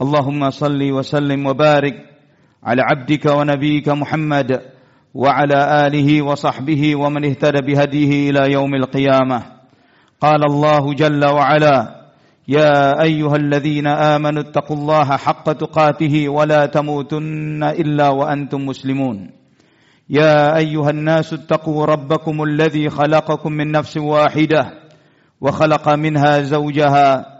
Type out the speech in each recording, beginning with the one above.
اللهم صل وسلم وبارك على عبدك ونبيك محمد وعلى آله وصحبه ومن اهتدى بهديه إلى يوم القيامة. قال الله جل وعلا يا أيها الذين آمنوا اتقوا الله حق تقاته ولا تموتن إلا وأنتم مسلمون. يا أيها الناس اتقوا ربكم الذي خلقكم من نفس واحدة وخلق منها زوجها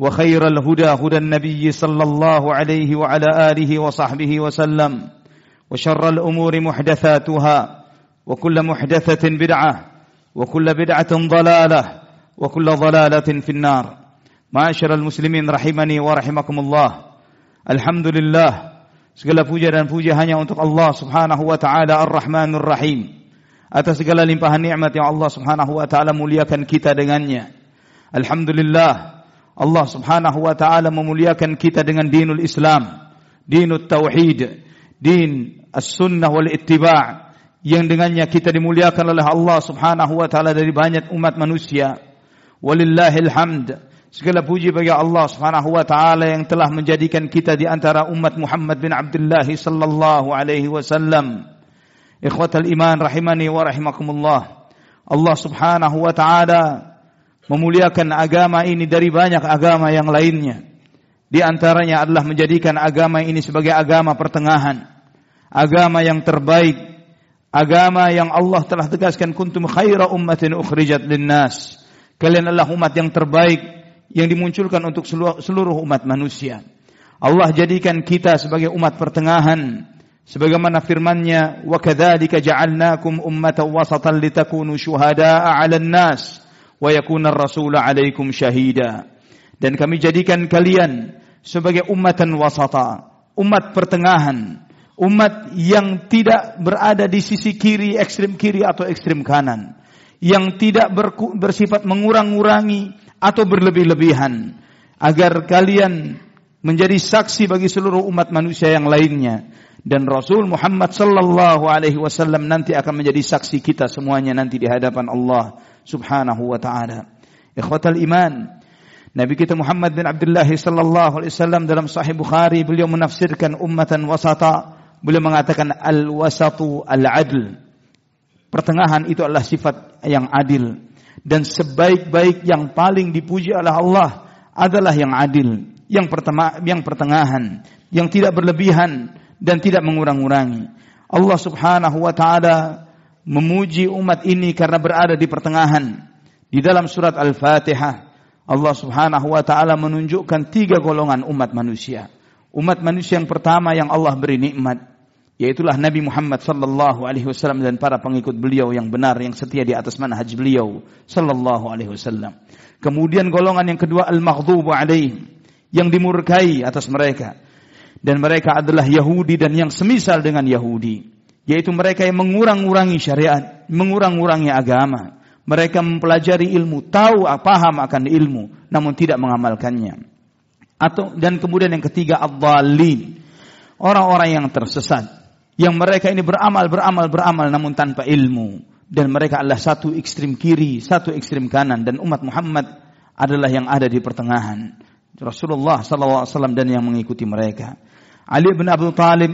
وخير الهدى هدى النبي صلى الله عليه وعلى اله وصحبه وسلم وشر الامور محدثاتها وكل محدثه بدعه وكل بدعه ضلاله وكل ضلاله في النار معاشر المسلمين رحمني ورحمكم الله الحمد لله segala puja dan puji hanya untuk Allah Subhanahu wa taala Ar-Rahmanur Rahim atas segala limpahan nikmat yang Allah Subhanahu wa taala muliakan kita dengannya Alhamdulillah Allah Subhanahu wa taala memuliakan kita dengan dinul Islam, dinut tauhid, din as-sunnah wal ittiba' yang dengannya kita dimuliakan oleh Allah Subhanahu wa taala dari banyak umat manusia. Walillahil hamd. Segala puji bagi Allah Subhanahu wa taala yang telah menjadikan kita di antara umat Muhammad bin Abdullah sallallahu alaihi wasallam. Ikhwatal iman rahimani wa rahimakumullah. Allah Subhanahu wa taala memuliakan agama ini dari banyak agama yang lainnya. Di antaranya adalah menjadikan agama ini sebagai agama pertengahan, agama yang terbaik, agama yang Allah telah tegaskan kuntum khaira ummatin ukhrijat linnas. Kalian adalah umat yang terbaik yang dimunculkan untuk seluruh umat manusia. Allah jadikan kita sebagai umat pertengahan sebagaimana firman-Nya wa kadzalika ja'alnakum ummatan wasatan litakunu syuhada'a 'alan nas wa yakuna rasula alaikum syahida dan kami jadikan kalian sebagai ummatan wasata umat pertengahan umat yang tidak berada di sisi kiri ekstrem kiri atau ekstrem kanan yang tidak bersifat mengurang-urangi atau berlebih-lebihan agar kalian menjadi saksi bagi seluruh umat manusia yang lainnya. Dan Rasul Muhammad sallallahu alaihi wasallam nanti akan menjadi saksi kita semuanya nanti di hadapan Allah Subhanahu wa taala. Ikhwatal iman, Nabi kita Muhammad bin Abdullah sallallahu alaihi wasallam dalam Sahih Bukhari beliau menafsirkan ummatan wasata, beliau mengatakan al-wasatu al-adl. Pertengahan itu adalah sifat yang adil dan sebaik-baik yang paling dipuji oleh Allah adalah yang adil, yang pertama yang pertengahan, yang tidak berlebihan dan tidak mengurang-urangi. Allah Subhanahu wa taala memuji umat ini karena berada di pertengahan. Di dalam surat Al-Fatihah, Allah Subhanahu wa taala menunjukkan tiga golongan umat manusia. Umat manusia yang pertama yang Allah beri nikmat, yaitulah Nabi Muhammad sallallahu alaihi wasallam dan para pengikut beliau yang benar yang setia di atas manhaj beliau sallallahu alaihi wasallam. Kemudian golongan yang kedua al-maghdubu alaihim yang dimurkai atas mereka dan mereka adalah Yahudi dan yang semisal dengan Yahudi yaitu mereka yang mengurang-urangi syariat, mengurang-urangi agama. Mereka mempelajari ilmu, tahu paham akan ilmu, namun tidak mengamalkannya. Atau dan kemudian yang ketiga adzalin. Orang-orang yang tersesat, yang mereka ini beramal, beramal, beramal namun tanpa ilmu dan mereka adalah satu ekstrim kiri, satu ekstrim kanan dan umat Muhammad adalah yang ada di pertengahan. Rasulullah SAW dan yang mengikuti mereka. Ali bin Abu Talib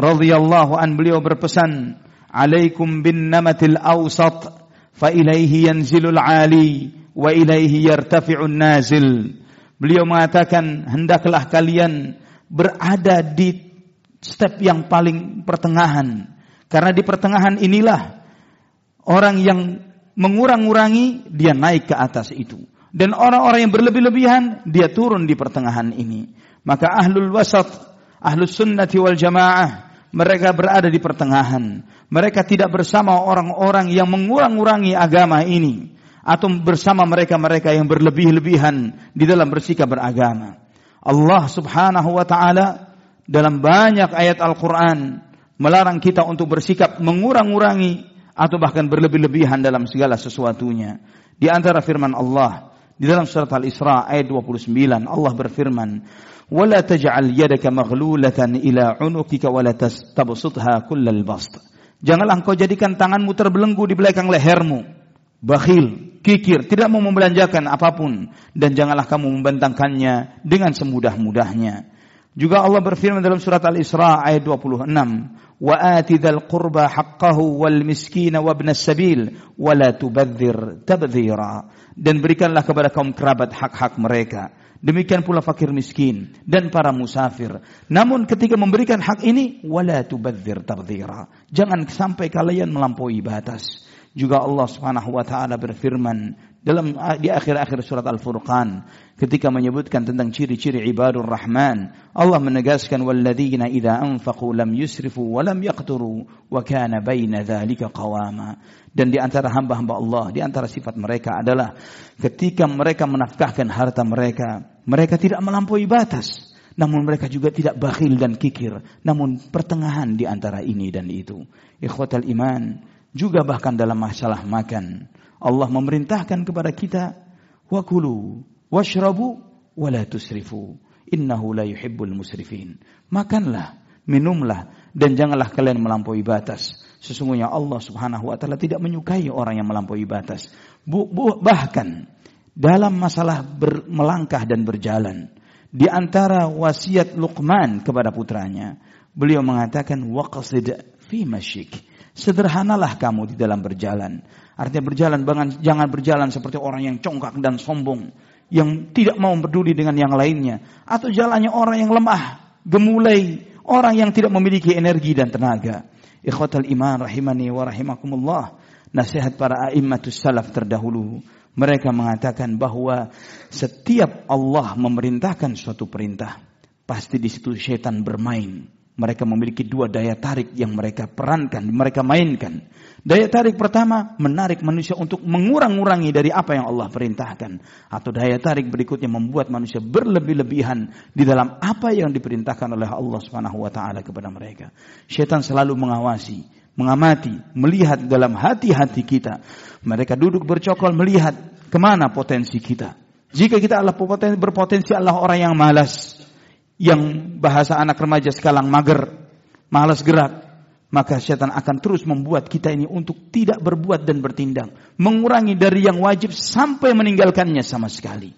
radhiyallahu an beliau berpesan, "Alaikum bin namatil awsat fa ilaihi yanzilul ali wa ilaihi yartafi'un nazil." Beliau mengatakan, "Hendaklah kalian berada di step yang paling pertengahan. Karena di pertengahan inilah orang yang mengurang-urangi dia naik ke atas itu. Dan orang-orang yang berlebih-lebihan dia turun di pertengahan ini. Maka ahlul wasat, ahlus sunnati wal jamaah mereka berada di pertengahan. Mereka tidak bersama orang-orang yang mengurang-urangi agama ini atau bersama mereka-mereka yang berlebih-lebihan di dalam bersikap beragama. Allah Subhanahu wa taala dalam banyak ayat Al-Qur'an melarang kita untuk bersikap mengurang-urangi atau bahkan berlebih-lebihan dalam segala sesuatunya. Di antara firman Allah di dalam surat Al-Isra ayat 29 Allah berfirman, "Wala taj'al yadaka maghlulatan ila 'unukika wa la tabsutha kullal bast." Janganlah engkau jadikan tanganmu terbelenggu di belakang lehermu bakhil, kikir, tidak mau membelanjakan apa pun dan janganlah kamu membentangkannya dengan semudah-mudahnya. Juga Allah berfirman dalam surat Al-Isra ayat 26, "Wa ati dzal qurba haqqahu wal miskin wa ibnas sabil wa la tubadzir tabdzira." Dan berikanlah kepada kaum kerabat hak-hak mereka. Demikian pula fakir miskin dan para musafir. Namun ketika memberikan hak ini, wala tubadzir tabdzira. Jangan sampai kalian melampaui batas. Juga Allah Subhanahu wa taala berfirman dalam di akhir-akhir surat Al-Furqan ketika menyebutkan tentang ciri-ciri ibadur rahman Allah menegaskan walladzina idza anfaqu lam yusrifu wa lam yaqturu wa kana baina dzalika qawama. Dan di antara hamba-hamba Allah di antara sifat mereka adalah ketika mereka menafkahkan harta mereka mereka tidak melampaui batas. Namun mereka juga tidak bakhil dan kikir. Namun pertengahan di antara ini dan itu. Ikhwatal iman juga bahkan dalam masalah makan. Allah memerintahkan kepada kita, wakulu, washrabu, wala tusrifu. Innahu la yuhibbul musrifin. Makanlah, minumlah, dan janganlah kalian melampaui batas. Sesungguhnya Allah subhanahu wa ta'ala tidak menyukai orang yang melampaui batas. Bahkan, dalam masalah ber, melangkah dan berjalan, di antara wasiat Luqman kepada putranya, beliau mengatakan, waqasid fi masyik Sederhanalah kamu di dalam berjalan. Artinya berjalan jangan berjalan seperti orang yang congkak dan sombong, yang tidak mau peduli dengan yang lainnya, atau jalannya orang yang lemah, gemulai, orang yang tidak memiliki energi dan tenaga. Ikhwatal iman rahimani wa rahimakumullah. Nasihat para a'immatus salaf terdahulu. Mereka mengatakan bahwa setiap Allah memerintahkan suatu perintah, pasti di situ syaitan bermain mereka memiliki dua daya tarik yang mereka perankan, mereka mainkan. Daya tarik pertama menarik manusia untuk mengurang-urangi dari apa yang Allah perintahkan. Atau daya tarik berikutnya membuat manusia berlebih-lebihan di dalam apa yang diperintahkan oleh Allah Subhanahu wa taala kepada mereka. Syaitan selalu mengawasi, mengamati, melihat dalam hati-hati kita. Mereka duduk bercokol melihat ke mana potensi kita. Jika kita berpotensi adalah orang yang malas, yang bahasa anak remaja sekarang mager, malas gerak, maka setan akan terus membuat kita ini untuk tidak berbuat dan bertindak, mengurangi dari yang wajib sampai meninggalkannya sama sekali.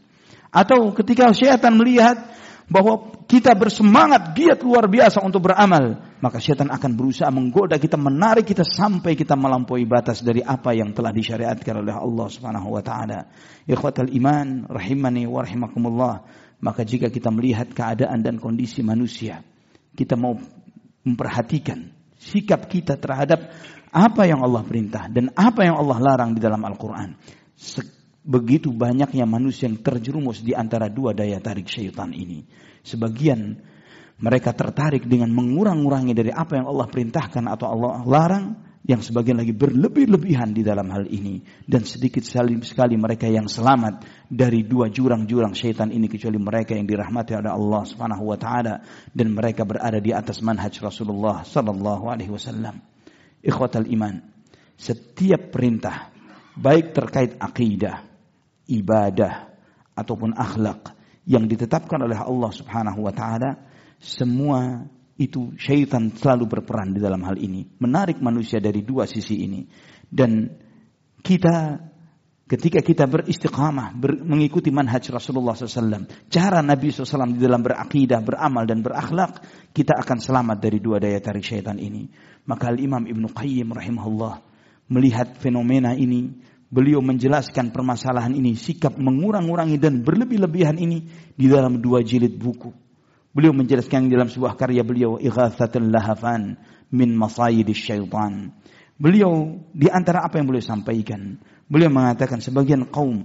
Atau ketika setan melihat bahwa kita bersemangat giat luar biasa untuk beramal, maka setan akan berusaha menggoda kita, menarik kita sampai kita melampaui batas dari apa yang telah disyariatkan oleh Allah Subhanahu wa taala. Ikhwatal iman rahimani wa rahimakumullah. Maka jika kita melihat keadaan dan kondisi manusia, kita mau memperhatikan sikap kita terhadap apa yang Allah perintah dan apa yang Allah larang di dalam Al-Quran. Begitu banyaknya manusia yang terjerumus di antara dua daya tarik syaitan ini. Sebagian mereka tertarik dengan mengurang-urangi dari apa yang Allah perintahkan atau Allah larang yang sebagian lagi berlebih-lebihan di dalam hal ini dan sedikit sekali, mereka yang selamat dari dua jurang-jurang syaitan ini kecuali mereka yang dirahmati oleh Allah Subhanahu wa taala dan mereka berada di atas manhaj Rasulullah sallallahu alaihi wasallam. Ikhwatal iman, setiap perintah baik terkait akidah, ibadah ataupun akhlak yang ditetapkan oleh Allah Subhanahu wa taala semua itu syaitan selalu berperan di dalam hal ini. Menarik manusia dari dua sisi ini. Dan kita ketika kita beristiqamah, ber, mengikuti manhaj Rasulullah SAW, cara Nabi SAW di dalam berakidah, beramal dan berakhlak, kita akan selamat dari dua daya tarik syaitan ini. Maka Al-Imam Ibn Qayyim rahimahullah melihat fenomena ini, beliau menjelaskan permasalahan ini, sikap mengurang-urangi dan berlebih-lebihan ini di dalam dua jilid buku. Beliau menjelaskan dalam sebuah karya beliau Ighathatul Lahafan min Masayidis Syaitan. Beliau di antara apa yang beliau sampaikan, beliau mengatakan sebagian kaum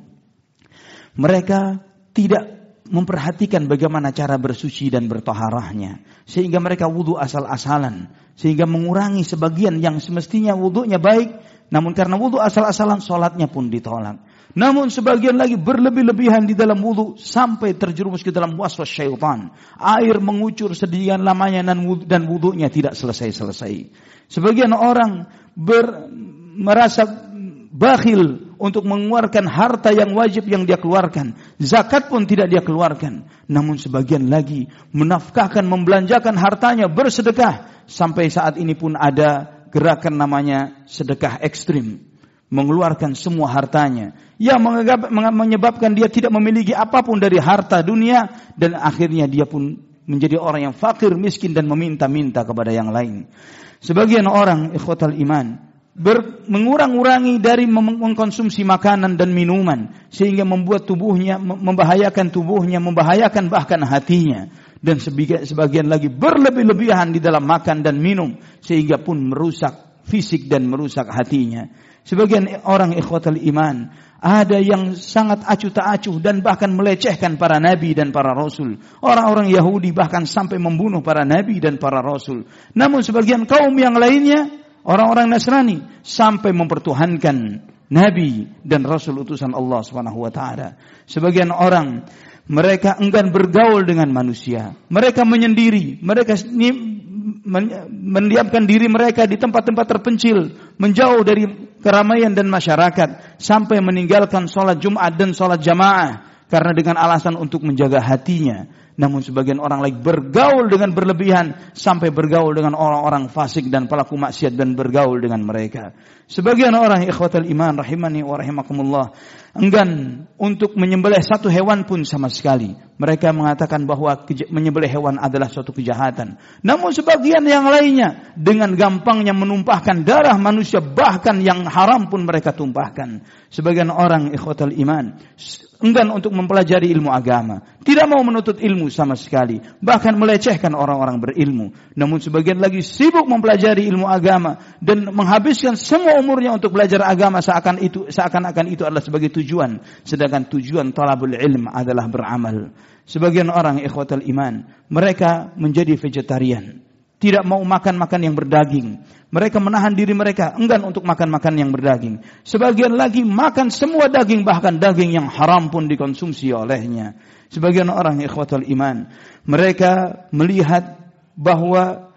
mereka tidak memperhatikan bagaimana cara bersuci dan bertoharahnya. Sehingga mereka wudhu asal-asalan. Sehingga mengurangi sebagian yang semestinya wudhunya baik. Namun karena wudhu asal-asalan, sholatnya pun ditolak. Namun sebagian lagi berlebih-lebihan di dalam wudhu sampai terjerumus ke dalam waswas syaitan. Air mengucur sedemikian lamanya dan wudhunya tidak selesai-selesai. Sebagian orang ber, merasa bakhil untuk mengeluarkan harta yang wajib yang dia keluarkan. Zakat pun tidak dia keluarkan. Namun sebagian lagi menafkahkan, membelanjakan hartanya, bersedekah. Sampai saat ini pun ada gerakan namanya sedekah ekstrim mengeluarkan semua hartanya yang menyebabkan dia tidak memiliki apa pun dari harta dunia dan akhirnya dia pun menjadi orang yang fakir, miskin dan meminta-minta kepada yang lain. Sebagian orang ikhwatal iman mengurang-urangi dari mengkonsumsi makanan dan minuman sehingga membuat tubuhnya membahayakan tubuhnya, membahayakan bahkan hatinya dan sebagian lagi berlebih-lebihan di dalam makan dan minum sehingga pun merusak fisik dan merusak hatinya. Sebagian orang ikhwatal iman ada yang sangat acuh tak acuh dan bahkan melecehkan para nabi dan para rasul. Orang-orang Yahudi bahkan sampai membunuh para nabi dan para rasul. Namun sebagian kaum yang lainnya, orang-orang Nasrani sampai mempertuhankan nabi dan rasul utusan Allah Subhanahu wa taala. Sebagian orang mereka enggan bergaul dengan manusia. Mereka menyendiri, mereka mendiamkan diri mereka di tempat-tempat terpencil, menjauh dari keramaian dan masyarakat, sampai meninggalkan sholat Jumat dan sholat jamaah karena dengan alasan untuk menjaga hatinya. Namun sebagian orang lagi bergaul dengan berlebihan sampai bergaul dengan orang-orang fasik dan pelaku maksiat dan bergaul dengan mereka. Sebagian orang ikhwatal iman rahimani wa rahimakumullah enggan untuk menyembelih satu hewan pun sama sekali. Mereka mengatakan bahwa menyembelih hewan adalah suatu kejahatan. Namun sebagian yang lainnya dengan gampangnya menumpahkan darah manusia bahkan yang haram pun mereka tumpahkan. Sebagian orang ikhwatal iman enggan untuk mempelajari ilmu agama, tidak mau menuntut ilmu sama sekali, bahkan melecehkan orang-orang berilmu. Namun sebagian lagi sibuk mempelajari ilmu agama dan menghabiskan semua umurnya untuk belajar agama seakan itu seakan-akan itu adalah sebagai tujuan, sedangkan tujuan talabul ilm adalah beramal. Sebagian orang ikhwatal iman, mereka menjadi vegetarian tidak mau makan-makan yang berdaging. Mereka menahan diri mereka enggan untuk makan-makan yang berdaging. Sebagian lagi makan semua daging bahkan daging yang haram pun dikonsumsi olehnya. Sebagian orang ikhwatul iman, mereka melihat bahwa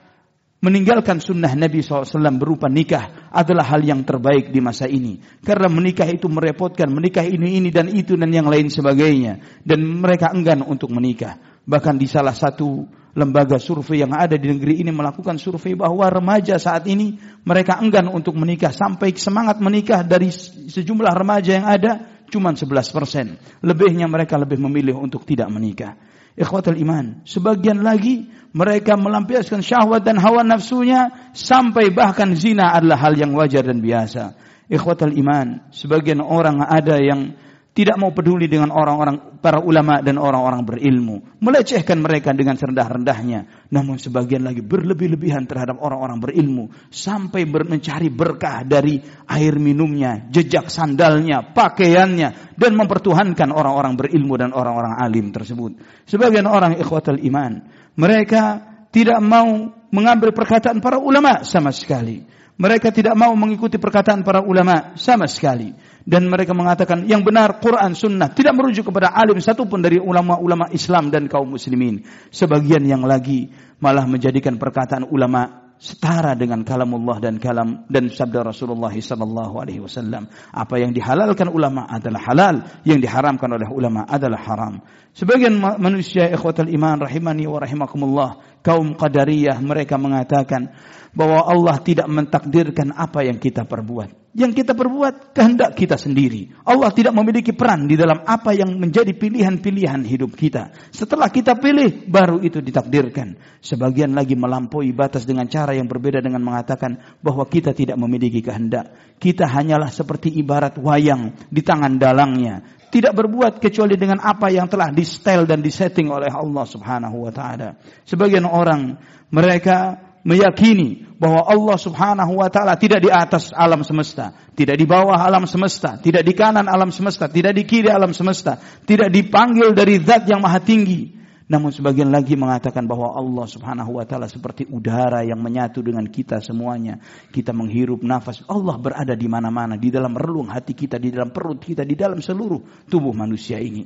meninggalkan sunnah Nabi SAW berupa nikah adalah hal yang terbaik di masa ini. Karena menikah itu merepotkan, menikah ini, ini dan itu dan yang lain sebagainya. Dan mereka enggan untuk menikah. Bahkan di salah satu lembaga survei yang ada di negeri ini melakukan survei bahwa remaja saat ini mereka enggan untuk menikah sampai semangat menikah dari sejumlah remaja yang ada cuma 11 persen. Lebihnya mereka lebih memilih untuk tidak menikah. Ikhwatul iman. Sebagian lagi mereka melampiaskan syahwat dan hawa nafsunya sampai bahkan zina adalah hal yang wajar dan biasa. Ikhwatul iman. Sebagian orang ada yang tidak mau peduli dengan orang-orang para ulama dan orang-orang berilmu, melecehkan mereka dengan serendah-rendahnya. Namun sebagian lagi berlebih-lebihan terhadap orang-orang berilmu sampai mencari berkah dari air minumnya, jejak sandalnya, pakaiannya dan mempertuhankan orang-orang berilmu dan orang-orang alim tersebut. Sebagian orang ikhwatul iman, mereka tidak mau mengambil perkataan para ulama sama sekali. Mereka tidak mau mengikuti perkataan para ulama sama sekali dan mereka mengatakan yang benar Quran Sunnah tidak merujuk kepada alim satupun dari ulama-ulama Islam dan kaum muslimin. Sebagian yang lagi malah menjadikan perkataan ulama setara dengan kalamullah dan kalam dan sabda Rasulullah sallallahu alaihi wasallam. Apa yang dihalalkan ulama adalah halal, yang diharamkan oleh ulama adalah haram. Sebagian manusia ikhwatul iman rahimani wa rahimakumullah, kaum qadariyah mereka mengatakan bahwa Allah tidak mentakdirkan apa yang kita perbuat. Yang kita perbuat kehendak kita sendiri. Allah tidak memiliki peran di dalam apa yang menjadi pilihan-pilihan hidup kita. Setelah kita pilih, baru itu ditakdirkan. Sebagian lagi melampaui batas dengan cara yang berbeda dengan mengatakan bahwa kita tidak memiliki kehendak. Kita hanyalah seperti ibarat wayang di tangan dalangnya. Tidak berbuat kecuali dengan apa yang telah di dan disetting oleh Allah subhanahu wa ta'ala. Sebagian orang mereka meyakini bahwa Allah Subhanahu wa taala tidak di atas alam semesta, tidak di bawah alam semesta, tidak di kanan alam semesta, tidak di kiri alam semesta, tidak dipanggil dari zat yang maha tinggi. Namun sebagian lagi mengatakan bahwa Allah Subhanahu wa taala seperti udara yang menyatu dengan kita semuanya. Kita menghirup nafas. Allah berada di mana-mana, di dalam relung hati kita, di dalam perut kita, di dalam seluruh tubuh manusia ini.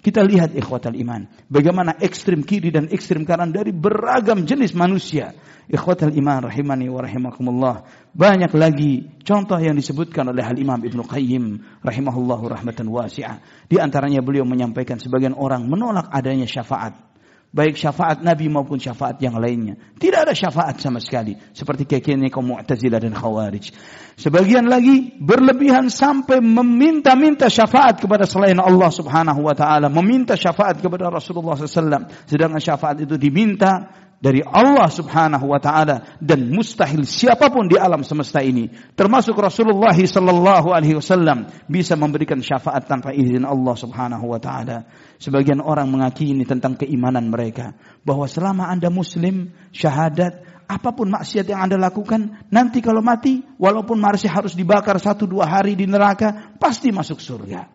Kita lihat ikhwatal iman. Bagaimana ekstrim kiri dan ekstrim kanan dari beragam jenis manusia. Ikhwatal iman rahimani wa rahimakumullah. Banyak lagi contoh yang disebutkan oleh Al Imam Ibnu Qayyim rahimahullahu rahmatan wasi'ah. Di antaranya beliau menyampaikan sebagian orang menolak adanya syafaat baik syafaat Nabi maupun syafaat yang lainnya. Tidak ada syafaat sama sekali. Seperti keyakinan kaum Mu'tazilah dan Khawarij. Sebagian lagi berlebihan sampai meminta-minta syafaat kepada selain Allah subhanahu wa ta'ala. Meminta syafaat kepada Rasulullah SAW. Sedangkan syafaat itu diminta dari Allah Subhanahu wa taala dan mustahil siapa pun di alam semesta ini termasuk Rasulullah sallallahu alaihi wasallam bisa memberikan syafaat tanpa izin Allah Subhanahu wa taala. Sebagian orang mengakini tentang keimanan mereka bahwa selama Anda muslim, syahadat, apa pun maksiat yang Anda lakukan, nanti kalau mati walaupun masih harus dibakar satu dua hari di neraka, pasti masuk surga.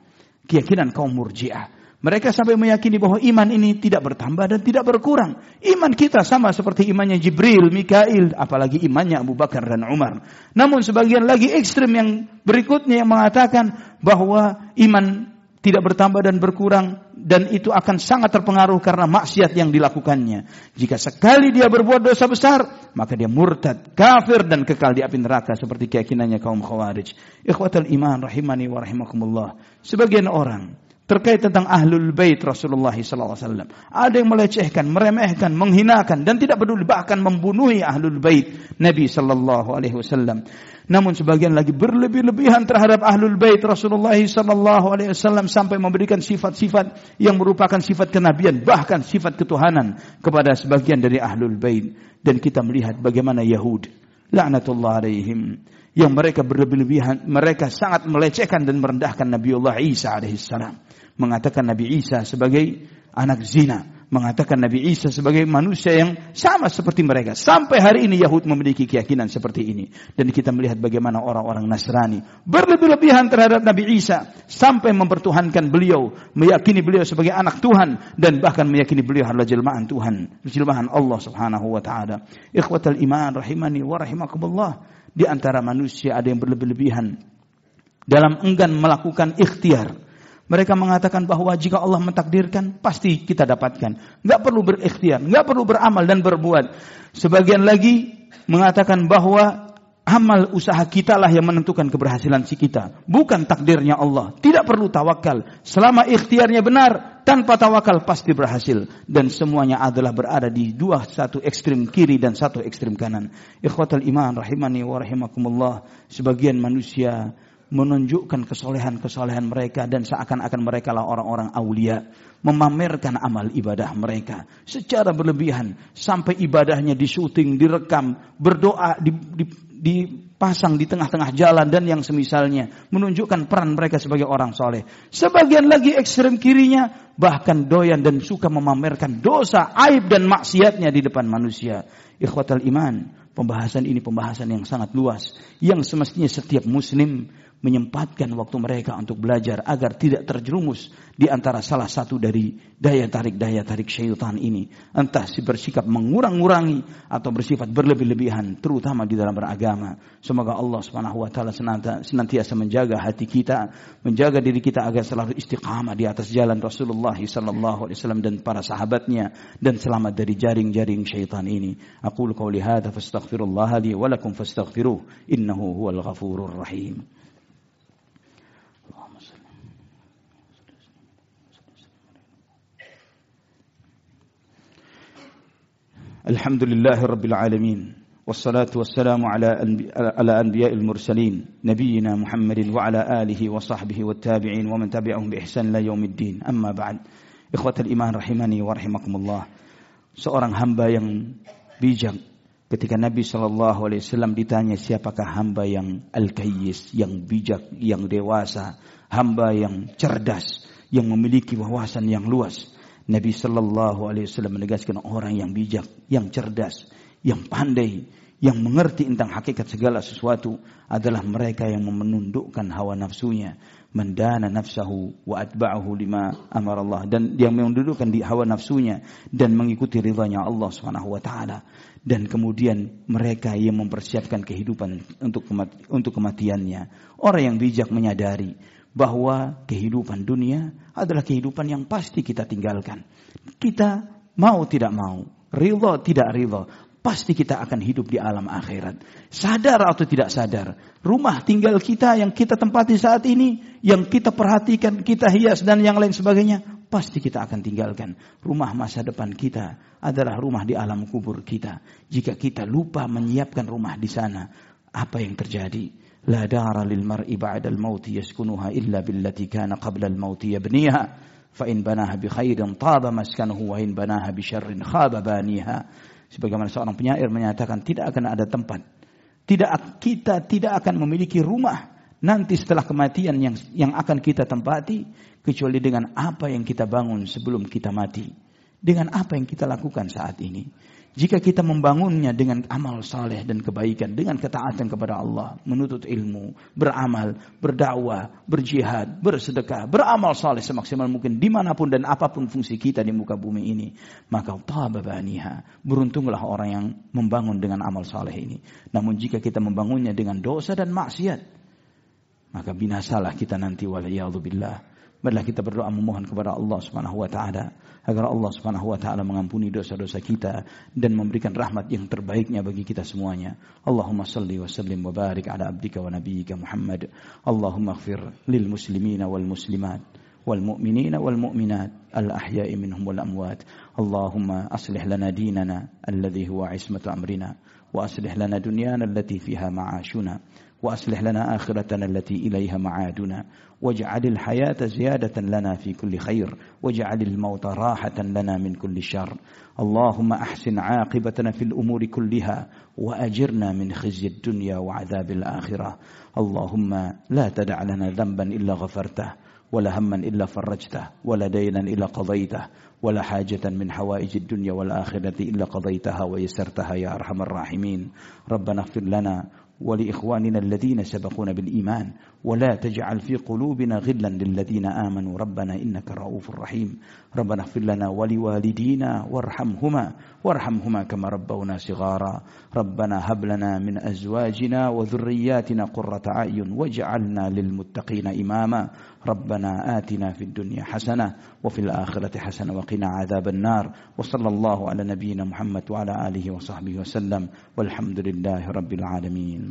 Keyakinan kaum murjiah. Mereka sampai meyakini bahwa iman ini tidak bertambah dan tidak berkurang. Iman kita sama seperti imannya Jibril, Mikail, apalagi imannya Abu Bakar dan Umar. Namun sebagian lagi ekstrim yang berikutnya yang mengatakan bahwa iman tidak bertambah dan berkurang dan itu akan sangat terpengaruh karena maksiat yang dilakukannya. Jika sekali dia berbuat dosa besar, maka dia murtad, kafir dan kekal di api neraka seperti keyakinannya kaum Khawarij. Ikhwatul iman rahimani wa rahimakumullah. Sebagian orang terkait tentang ahlul bait Rasulullah SAW. Ada yang melecehkan, meremehkan, menghinakan dan tidak peduli bahkan membunuhi ahlul bait Nabi Sallallahu Alaihi Wasallam. Namun sebagian lagi berlebih-lebihan terhadap ahlul bait Rasulullah Sallallahu Alaihi Wasallam sampai memberikan sifat-sifat yang merupakan sifat kenabian bahkan sifat ketuhanan kepada sebagian dari ahlul bait. Dan kita melihat bagaimana Yahud, laknatullah alaihim, yang mereka berlebih-lebihan, mereka sangat melecehkan dan merendahkan Nabiullah Isa alaihissalam mengatakan Nabi Isa sebagai anak zina, mengatakan Nabi Isa sebagai manusia yang sama seperti mereka. Sampai hari ini Yahud memiliki keyakinan seperti ini. Dan kita melihat bagaimana orang-orang Nasrani berlebih-lebihan terhadap Nabi Isa sampai mempertuhankan beliau, meyakini beliau sebagai anak Tuhan dan bahkan meyakini beliau adalah jelmaan Tuhan, jelmaan Allah Subhanahu wa taala. Ikhwatal iman rahimani wa rahimakumullah. Di antara manusia ada yang berlebih-lebihan dalam enggan melakukan ikhtiar mereka mengatakan bahwa jika Allah mentakdirkan, pasti kita dapatkan. Nggak perlu berikhtiar, nggak perlu beramal dan berbuat. Sebagian lagi mengatakan bahwa amal usaha kita lah yang menentukan keberhasilan si kita. Bukan takdirnya Allah. Tidak perlu tawakal. Selama ikhtiarnya benar, tanpa tawakal pasti berhasil. Dan semuanya adalah berada di dua, satu ekstrim kiri dan satu ekstrim kanan. Ikhwatal iman rahimani wa rahimakumullah. Sebagian manusia menunjukkan kesolehan-kesolehan mereka dan seakan-akan mereka lah orang-orang aulia memamerkan amal ibadah mereka secara berlebihan sampai ibadahnya disuting, direkam, berdoa di, di, dipasang di tengah-tengah jalan dan yang semisalnya menunjukkan peran mereka sebagai orang soleh. Sebagian lagi ekstrem kirinya bahkan doyan dan suka memamerkan dosa, aib dan maksiatnya di depan manusia. Ikhwatal iman, pembahasan ini pembahasan yang sangat luas yang semestinya setiap muslim menyempatkan waktu mereka untuk belajar agar tidak terjerumus di antara salah satu dari daya tarik daya tarik syaitan ini. Entah si bersikap mengurang-ngurangi atau bersifat berlebih-lebihan terutama di dalam beragama. Semoga Allah Subhanahu wa taala senantiasa menjaga hati kita menjaga diri kita agar selalu istiqamah di atas jalan Rasulullah sallallahu alaihi wasallam dan para sahabatnya dan selamat dari jaring-jaring syaitan ini. Aku qauli hadza fastaghfirullah li wa lakum fastaghfiruh. Innahu huwal ghafurur rahim الحمد لله رب العالمين والصلاة والسلام على على أنبياء المرسلين نبينا محمد وعلى آله وصحبه والتابعين ومن تبعهم بإحسان إلى يوم الدين أما بعد إخوة الإيمان رحمني ورحمكم الله seorang hamba yang bijak ketika Nabi Shallallahu Alaihi Wasallam ditanya siapakah hamba yang al-kayyis, yang bijak, yang dewasa, hamba yang cerdas, yang memiliki wawasan yang luas. Nabi Shallallahu Alaihi Wasallam menegaskan orang yang bijak, yang cerdas, yang pandai, yang mengerti tentang hakikat segala sesuatu adalah mereka yang menundukkan hawa nafsunya, mendana nafsahu wa atba'ahu lima amar Allah dan yang menundukkan di hawa nafsunya dan mengikuti ridhanya Allah Subhanahu wa taala dan kemudian mereka yang mempersiapkan kehidupan untuk kemati, untuk kematiannya. Orang yang bijak menyadari bahwa kehidupan dunia adalah kehidupan yang pasti kita tinggalkan. Kita mau tidak mau, ridho tidak ridho, pasti kita akan hidup di alam akhirat. Sadar atau tidak sadar, rumah tinggal kita yang kita tempati saat ini, yang kita perhatikan, kita hias dan yang lain sebagainya, pasti kita akan tinggalkan. Rumah masa depan kita adalah rumah di alam kubur kita. Jika kita lupa menyiapkan rumah di sana, apa yang terjadi? Yaskunuha illa billati kana qabla al mauti yabniha. Fa in banaha bi khairin taba maskanuhu wa in banaha bi syarrin khaba baniha. Sebagaimana seorang penyair menyatakan tidak akan ada tempat. Tidak kita tidak akan memiliki rumah nanti setelah kematian yang yang akan kita tempati kecuali dengan apa yang kita bangun sebelum kita mati. Dengan apa yang kita lakukan saat ini. Jika kita membangunnya dengan amal saleh dan kebaikan, dengan ketaatan kepada Allah, menuntut ilmu, beramal, berdakwah, berjihad, bersedekah, beramal saleh semaksimal mungkin di mana pun dan apa pun fungsi kita di muka bumi ini, maka tababaniha, beruntunglah orang yang membangun dengan amal saleh ini. Namun jika kita membangunnya dengan dosa dan maksiat, maka binasalah kita nanti waliyadzubillah. Marilah kita berdoa memohon kepada Allah Subhanahu wa taala agar Allah Subhanahu wa taala mengampuni dosa-dosa kita dan memberikan rahmat yang terbaiknya bagi kita semuanya. Allahumma salli wa sallim wa barik ala abdika wa nabiyyika Muhammad. Allahumma ighfir lil muslimina wal muslimat wal mu'minina wal mu'minat al ahya'i minhum wal amwat. Allahumma aslih lana dinana alladhi huwa ismatu amrina wa aslih lana dunyana allati fiha ma'ashuna. وأصلح لنا آخرتنا التي إليها معادنا. واجعل الحياة زيادة لنا في كل خير. واجعل الموت راحة لنا من كل شر. اللهم أحسن عاقبتنا في الأمور كلها وأجرنا من خزي الدنيا وعذاب الآخرة. اللهم لا تدع لنا ذنبا إلا غفرته ولا هما إلا فرجته ولا دينا إلا قضيته ولا حاجة من حوائج الدنيا والآخرة إلا قضيتها ويسرتها يا أرحم الراحمين. ربنا اغفر لنا ولإخواننا الذين سبقونا بالإيمان ولا تجعل في قلوبنا غلا للذين آمنوا. ربنا إنك رؤوف رحيم. ربنا اغفر لنا ولوالدينا وارحمهما وارحمهما كما ربونا صغارا. ربنا هب لنا من أزواجنا وذرياتنا قرة أعين واجعلنا للمتقين إماما. ربنا آتنا في الدنيا حسنة وفي الآخرة حسنة وقنا عذاب النار. وصلى الله على نبينا محمد وعلى آله وصحبه وسلم. والحمد لله رب العالمين.